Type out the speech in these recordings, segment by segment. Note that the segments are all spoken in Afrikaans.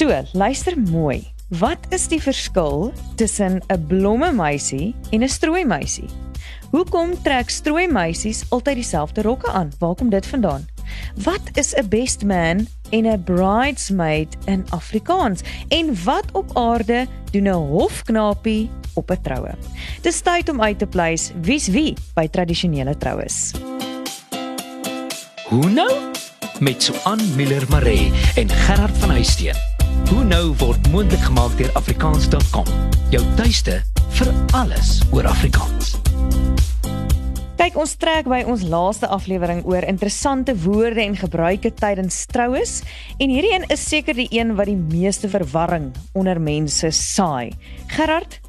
So, luister mooi. Wat is die verskil tussen 'n blomme meisie en 'n strooi meisie? Hoekom trek strooi meisies altyd dieselfde rokke aan? Waar kom dit vandaan? Wat is 'n best man en 'n bridesmaid in Afrikaans? En wat op aarde doen 'n hofknapie op 'n troue? Dis tyd om uit te pleis wie's wie by tradisionele troues. Hoe nou? Met Suan Miller Maree en Gerard van Huisteen. Hoe nou word moontlik gemaak deur afrikaans.com. Jou tuiste vir alles oor Afrikaans. Kyk, ons trek by ons laaste aflewering oor interessante woorde en gebruike tydens troues en hierdie een is seker die een wat die meeste verwarring onder mense saai. Gerard,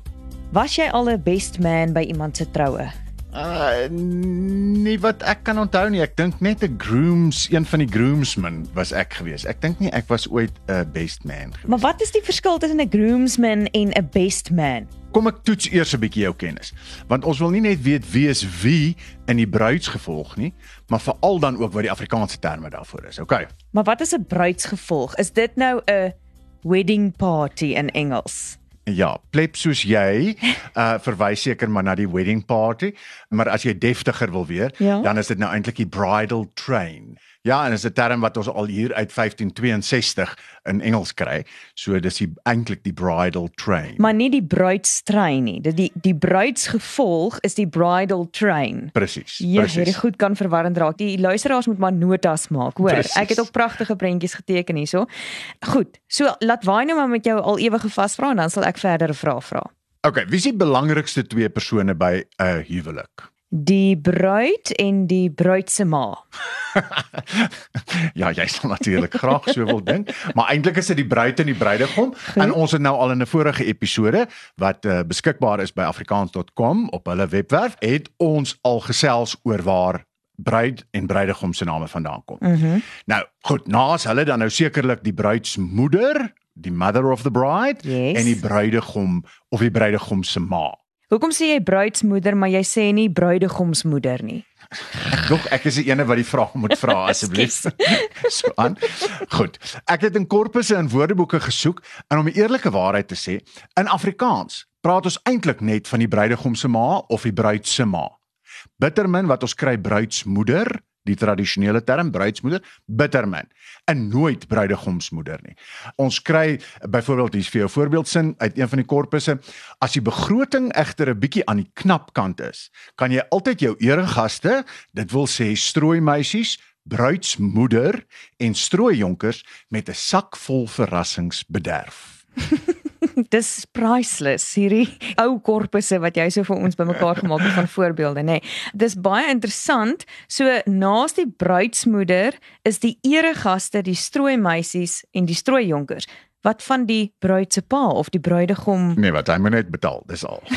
was jy al 'n best man by iemand se troue? Uh nee wat ek kan onthou nie. Ek dink net 'n grooms, een van die groomsmen was ek gewees. Ek dink nie ek was ooit 'n best man gewees. Maar wat is die verskil tussen 'n groomsman en 'n best man? Kom ek toets eers 'n bietjie jou kennis. Want ons wil nie net weet wie is wie in die bruidsgevolg nie, maar veral dan ook wat die Afrikaanse terme daarvoor is. Okay. Maar wat is 'n bruidsgevolg? Is dit nou 'n wedding party in Engels? Ja, pleb soos jy, uh verwys seker maar na die wedding party, maar as jy deftiger wil wees, Ja. dan is dit nou eintlik die bridal train. Ja, en is 'n term wat ons al hier uit 1562 in Engels kry. So dis die eintlik die bridal train. Maar nie die bruidstrein nie. Dit die die bruidsgevolg is die bridal train. Presies. Ja, hierdie goed kan verwarrend raak. Die luisteraars moet maar notas maak, hoor. Presies. Ek het ook pragtige prentjies geteken hierso. Goed. So laat waai nou maar met jou al ewige vasvra en dan sal ek verdere vrae vra. Okay, wie is die belangrikste twee persone by 'n huwelik? Die bruid en die bruid se ma. ja, jy sal natuurlik graag so wil dink, maar eintlik is dit die bruid en die bruidegom. En ons het nou al in 'n vorige episode wat uh, beskikbaar is by afrikaans.com op hulle webwerf, het ons al gesels oor waar bruid en bruidegom se name vandaan kom. Mm Nou, goed, naas hulle dan nou sekerlik die bruidsmoeder, die mother of the bride Yes. en die bruidegom of die bruidegom se ma. Hoekom sê jy bruidsmoeder maar jy sê nie bruidegomsmoeder nie? Dog ek is die ene wat die vraag moet vra asseblief. so aan. Goed. Ek het in korpusse en woordeboeke gesoek en om die eerlike waarheid te sê, in Afrikaans praat ons eintlik net van die bruidegom se ma of die bruid se ma. Bittermin wat ons kry bruidsmoeder, die tradisionele term bruidsmoeder, bittermin en nooit bruidegomsmoeder nie. Ons kry byvoorbeeld hier's vir jou voorbeeldsin uit een van die korpusse, as die begroting egter 'n bietjie aan die knap kant is, kan jy altyd jou eregaste, dit wil sê strooi meisies, bruidsmoeder en strooi jonkers met 'n sak vol verrassings bederf. Dis priceless hierdie ou korpusse wat jy so vir ons bymekaar gemaak het van voorbeelde, nê. Nee. Dis baie interessant. So naas die bruidsmoeder is die eregaste die strooi meisies en die strooi jonkers. Wat van die bruid se pa of die bruidegom? Nee, wat hy moet net betaal, dis al.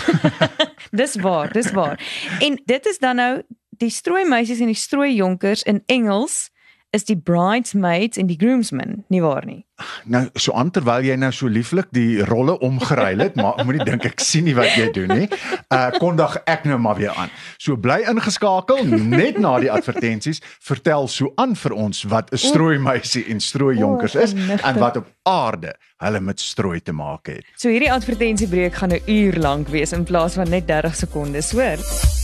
Dis waar, dis waar. En dit is dan nou die strooi meisies en die strooi jonkers in Engels is die bridesmaids en die groomsmen, nie waar nie? Nou so aan terwyl jy nou so lieflik die rolle omgeruil het, maar moenie dink ek sien nie wat jy doen nie. Uh kondig ek nou maar weer aan. So bly ingeskakel net na die advertensies. Vertel so aan vir ons wat 'n strooi meisie en strooi jonkers is en wat op aarde hulle met strooi te maak het. So hierdie advertensiebreek gaan 'n uur lank wees in plaas van net 30 sekondes, hoor?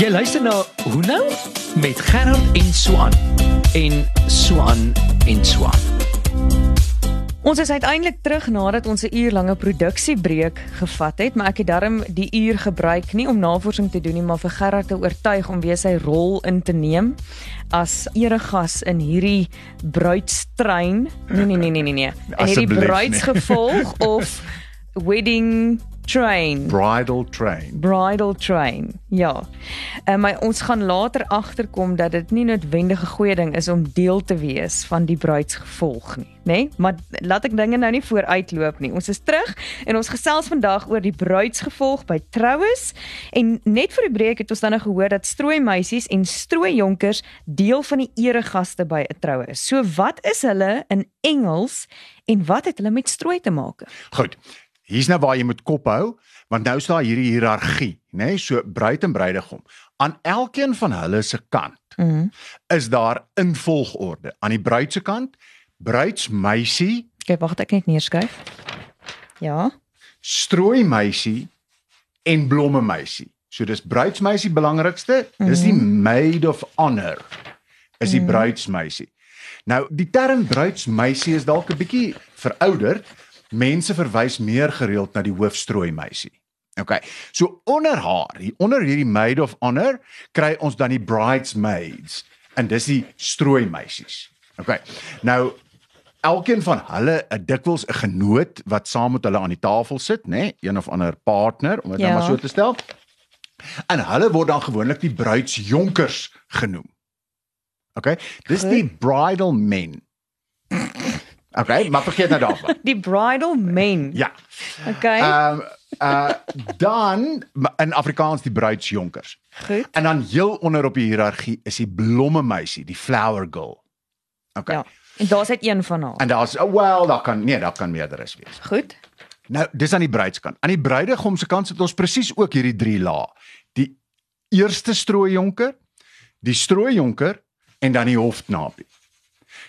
Jy luister na Hoe nou met Gerard en Swan en Swan en Swan. Ons is uiteindelik terug nadat ons 'n uurlange produksiebreek gevat het, maar ek het darm die uur gebruik nie om navorsing te doen nie, maar vir Gerard te oortuig om weer sy rol in te neem as eregas in hierdie bruidstrein. Nee nee nee nee nee nee. In hierdie bruidsgevolg of wedding train. Bridal train. Bridal train. Ja. Uh, maar ons gaan later agterkom dat dit nie noodwendig 'n goeie ding is om deel te wees van die bruidsgevolg nie, nê? Nee? Maar laat ek dinge nou nie vooruitloop nie. Ons is terug en ons gesels vandag oor die bruidsgevolg by troues en net vir die breek het ons dan nou gehoor dat strooi meisies en strooi jonkers deel van die eregaste by 'n troue is. So wat is hulle in Engels en wat het hulle met strooi te maak? Goed. Hier's nou waar jy moet kop hou, want nou is daar hierdie hiërargie, né? Nee? So bruid en bruidegom. Aan elkeen van hulle se kant Mhm. is daar in volgorde. Aan die bruid se kant, bruidsmeisie, Okay, wag, ek net neerskryf. Ja. strooi meisie en blomme meisie. So dis bruidsmeisie belangrikste, dis die maid of honor. Is die bruidsmeisie. Nou die term bruidsmeisie is dalk 'n bietjie verouderd. Mense verwys meer gereeld na die hoofstrooi meisie. OK. So onder haar, hier onder hierdie maid of honor, kry ons dan die bridesmaids en dis die strooi meisies. OK. Nou elkeen van hulle 'n dikwels 'n genoot wat saam met hulle aan die tafel sit, nê, nee? een of ander partner om dit Ja. nou maar so te stel. En hulle word dan gewoonlik die bruidsjonkers genoem. OK? Dis Goed. die bridal men. OK, maar vergeet nou daarvan. Die bridal men. Ja. Okay. Ehm uh dan in Afrikaans die bruidsjonkers. Goed. En dan heel onder op die hiërargie is die blomme meisie, die flower girl. OK. Ja. En daar's net een van haar. En daar's oh, well, daar kan nee, daar kan meerderes wees. Goed. Nou, dis aan die bruidskant. Aan die bruidegom se kant sit ons presies ook hierdie drie lae. Die eerste strooijonker, die strooijonker en dan die hofknapie.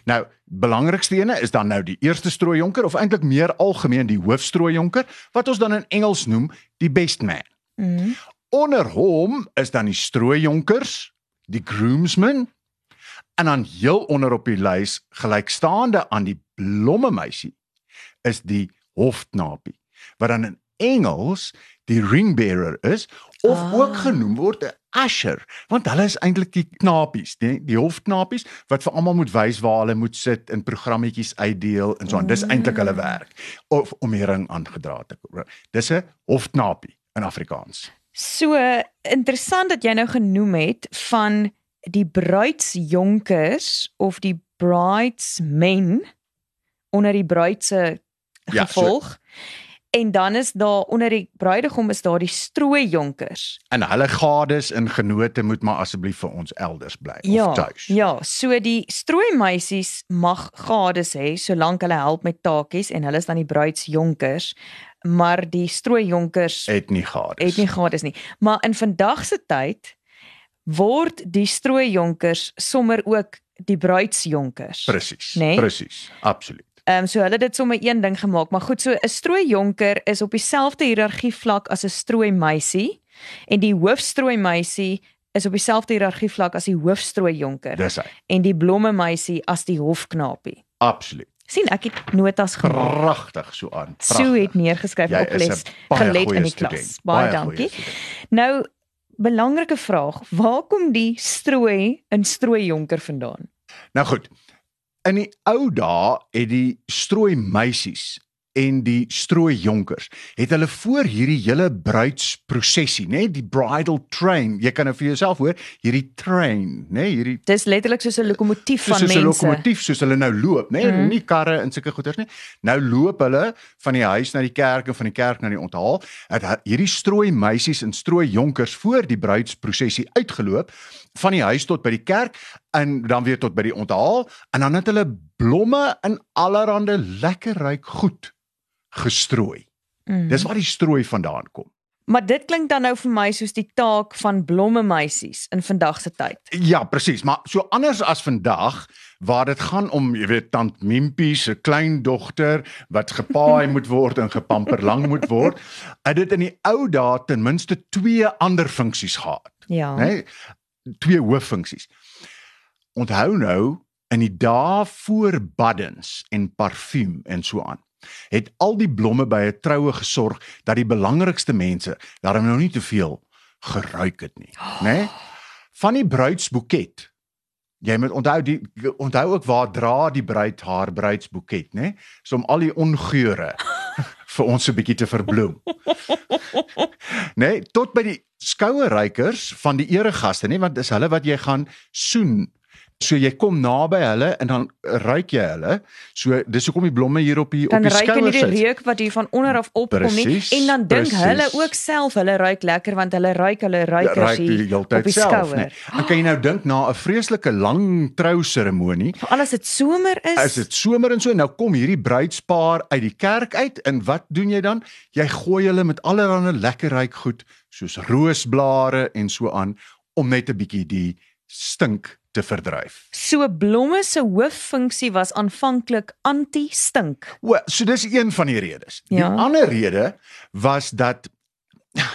Nou, belangrikste ene is dan nou die eerste strooijonker of eintlik meer algemeen die hoofstrooijonker wat ons dan in Engels noem die best man. Mhm. Onder hom is dan die strooijonkers, die groomsmen en dan heel onder op die lys gelykstaande aan die blomme meisie is die hofknapie wat dan in Engels die ring bearer is of Ah. ah. ook genoem word 'n usher want hulle is eintlik die knapies die, die hofknapies wat vir almal moet wys waar hulle moet sit en programmetjies uitdeel en so aan dis eintlik hulle werk of om die ring aangedra te word dis 'n hofknapie in Afrikaans So interessant dat jy nou genoem het van die bruidsjonkers of die bridesmen onder die bruid se Ja, so- gevolg. En dan is daar onder die bruidegom is daar die strooijonkers. En hulle gades en genote moet maar asseblief vir ons elders bly Ja. of tuis. Ja, so die strooimeisies mag gades hê solank hulle help met taakies en hulle is dan die bruidsjonkers. Maar die strooijonkers Het nie gades. het nie gades nie. Maar in vandag se tyd word die strooijonkers sommer ook die bruidsjonkers. Presies. Nee? Presies. Absoluut. Ehm um, so hulle het dit sommer een ding gemaak, maar goed, so 'n strooijonker is op dieselfde hiërargie vlak as 'n strooimeisie en die hoofstrooimeisie is op dieselfde hiërargie vlak as die hoofstrooijonker Dis hy. en die blomme meisie as die hofknapie. Absoluut. sien ek het notas gemaak. Pragtig so aan. Sue het neergeskryf Jy op les gelet in die student. klas. Baie, Baie dankie. Nou belangrike vraag, waar kom die strooi in strooijonker vandaan? Nou goed. In die ou dae het die strooi meisies en die strooi jonkers het hulle voor hierdie hele bruidsprosesie, nê, die bridal train. Jy kan nou vir jouself hoor, hierdie train, nê, hierdie Dis letterlik soos 'n lokomotief van soos 'n mense. lokomotief soos hulle nou loop, nê, Mhm. nie karre en sulke goeders nie. Nou loop hulle van die huis na die kerk en van die kerk na die onthaal. Het hierdie strooi meisies en strooi jonkers voor die bruidsprosesie uitgeloop van die huis tot by die kerk en dan weer tot by die onthaal en dan het hulle blomme in allerlei lekker ryk goed gestrooi. Mm. Dis waar die strooi vandaan kom. Maar dit klink dan nou vir my soos die taak van blomme meisies in vandag se tyd. Ja, presies, maar so anders as vandag waar dit gaan om, jy weet, tant Mimpie se kleindogter wat gepaai moet word en gepamper lang moet word, het dit in die ou dae ten minste twee ander funksies gehad, Ja. né? Nee, twee hooffunksies. Onthou nou in die dae voor baddens en parfuum en so aan het al die blomme by 'n troue gesorg dat die belangrikste mense daarom nou nie te veel geruik het nie, né? Nee? Van die bruidsboeket. Jy moet onthou die onthou ook waar dra die bruid haar bruidsboeket, né? Nee? So om al die ongeure vir ons so 'n bietjie te verbloem. nee, tot by die skouerrykers van die eregaste, nê, want dis hulle wat jy gaan soen So jy kom naby hulle en dan ruik jy hulle. So dis hoekom die blomme hier op die dan op die skouers Dan ruik hulle die reuk wat hier van onder af opkom nie en dan dink hulle ook self hulle ruik lekker want hulle ruik hulle ruikers Ja, ruik hier hele op die self, skouer. nê. Dan kan jy nou dink na 'n vreeslike lang trouseremonie. Veral as dit somer is. As dit somer en so nou kom hierdie bruidspaar uit die kerk uit en wat doen jy dan? Jy gooi hulle met allerlei lekker ryk goed soos roosblare en so aan om net 'n bietjie die stink te verdryf. So blomme se hooffunksie was aanvanklik anti-stink. O, so dis een van die redes. Die Ja. ander rede was dat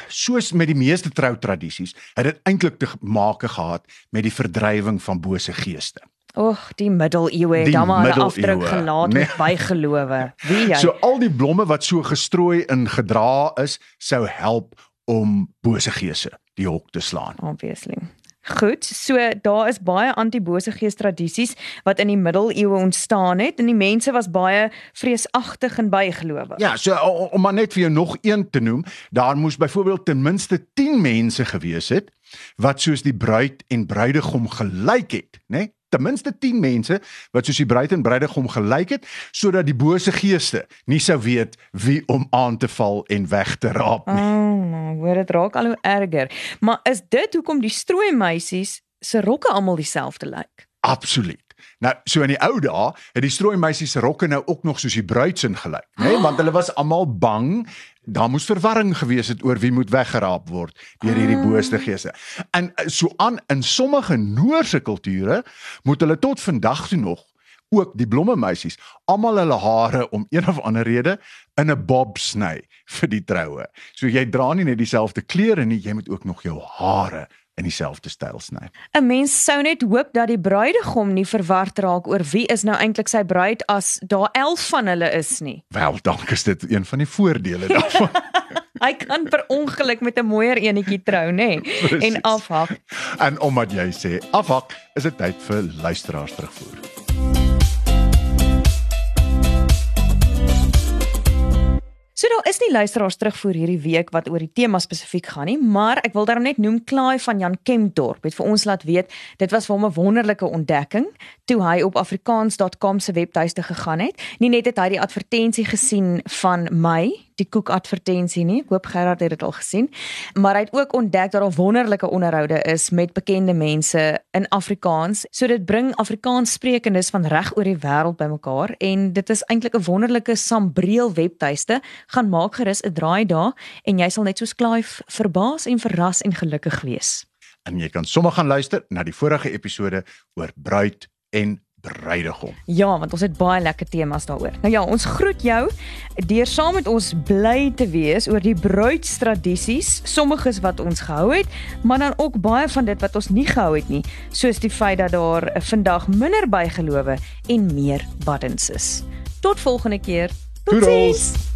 soos met die meeste troutradisies, het dit eintlik te maak gehad met die verdrywing van bose geeste. Och, die middeleeue het Die dan maar 'n afdruk gelaat nee. met bygelowe. Wie jy? So al die blomme wat so gestrooi en gedra is, sou help om bose geeste die hok te slaan. obviously. Goed, so daar is baie antibose gees tradisies wat in die middeleeue ontstaan het en die mense was baie vreesagtig en bygelowig. Ja, so om maar net vir jou nog een te noem, daar moes byvoorbeeld ten minste 10 mense gewees het wat soos die bruid en bruidegom gelyk het, né? Nee? Ten minste 10 mense wat soos die bruid en bruidegom gelyk het sodat die bose geeste nie sou weet wie om aan te val en weg te raap nie. Oh, nou, hoor dit raak al hoe erger. Maar is dit hoekom die strooi meisies se rokke almal dieselfde lyk? Absoluut. Nou, so in die ou dae het die strooi meisies se rokke nou ook nog soos die bruidsin gelyk, né? Nee? Want hulle was almal bang daar moes verwarring gewees het oor wie moet weggeraap word deur hierdie booste geeste. En eh, so aan in sommige Noorse kulture moet hulle tot vandag toe nog ook die blomme meisies almal hulle hare om een of ander rede in 'n bob sny vir die troue. So jy dra nie net dieselfde klere nie, jy moet ook nog jou hare in dieselfde styl sny. 'n Mens sou net hoop dat die bruidegom nie verward raak oor wie is nou eintlik sy bruid as daar 11 van hulle is nie. Wel, dank is dit een van die voordele daarvan. Hy kan per ongeluk met 'n mooier enetjie trou, nê? Precies. En afhak. en omdat jy sê afhak, is dit tyd vir luisteraars terugvoer. So daar is nie luisteraars terugvoer hierdie week wat oor die tema spesifiek gaan nie, maar ek wil daarom net noem Klaai van Jan Kempdorp het vir ons laat weet dit was vir hom 'n wonderlike ontdekking toe hy op afrikaans.com se webtuiste gegaan het. Nie net het hy die advertensie gesien van my, die koek advertensie nie. Ek hoop Gerard het dit al gesien, maar hy het ook ontdek dat daar wonderlike onderhoude is met bekende mense in Afrikaans. So dit bring Afrikaans sprekendes van reg oor die wêreld bymekaar en dit is eintlik 'n wonderlike sambreel webtuiste. Gaan maak gerus 'n draai daar en jy sal net soos Clive verbaas en verras en gelukkig wees. En jy kan sommer gaan luister na die vorige episode oor bruid en bruidegom. Ja, want ons het baie lekker temas daaroor. Nou ja, ons groet jou deur saam met ons bly te wees oor die bruidstradisies, sommiges wat ons gehou het, maar dan ook baie van dit wat ons nie gehou het nie, soos die feit dat daar vandag minder bygelowe en meer buttons is. Tot volgende keer. Totsiens.